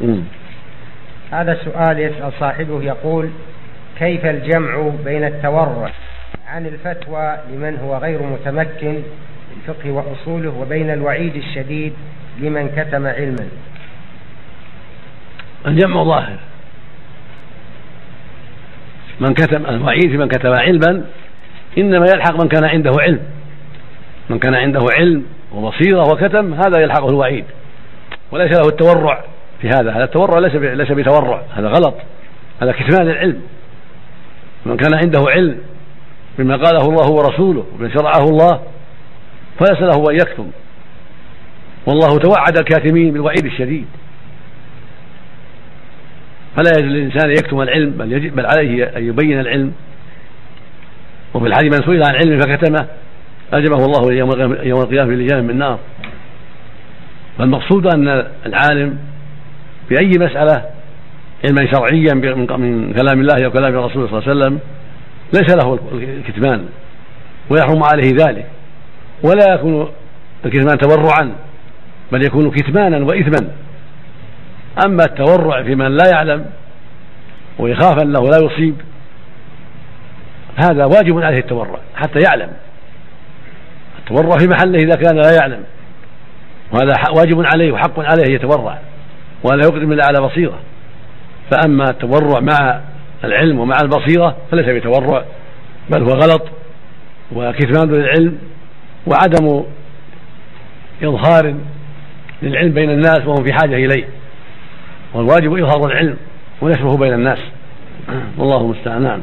مم. هذا سؤال يسأل صاحبه يقول كيف الجمع بين التورع عن الفتوى لمن هو غير متمكن بالفقه وأصوله وبين الوعيد الشديد لمن كتم علما؟ الجمع ظاهر. من كتم الوعيد في من كتب علما إنما يلحق من كان عنده علم. من كان عنده علم وبصيرة وكتم هذا يلحقه الوعيد. وليس له التورع. في هذا. هذا التورع ليس ليس بتورع. هذا غلط. هذا كتمان العلم. من كان عنده علم بما قاله الله ورسوله ومن شرعه الله فليس له ان يكتم. والله توعد الكاتمين بالوعيد الشديد. فلا يجوز للإنسان أن يكتم العلم بل يجب بل عليه أن يبين العلم. وفي الحديث من سئل عن علم فكتمه أجبه الله يوم القيامة بلجام من نار. فالمقصود أن العالم في أي مسألة علما شرعيا من كلام الله أو كلام الرسول صلى الله عليه وسلم ليس له الكتمان ويحرم عليه ذلك. ولا يكون الكتمان تورعا بل يكون كتمانا وإثما. أما التورع في من لا يعلم ويخاف أنه لا يصيب هذا واجب عليه التورع حتى يعلم. التورع في محله إذا كان لا يعلم وهذا واجب عليه وحق عليه يتورع. ولا يقدم إلا على بصيرة. فأما التورع مع العلم ومع البصيرة فليس بتورع بل هو غلط وكتمان للعلم وعدم إظهار للعلم بين الناس وهم في حاجة إليه. والواجب إظهار العلم ونشره بين الناس. والله المستعان.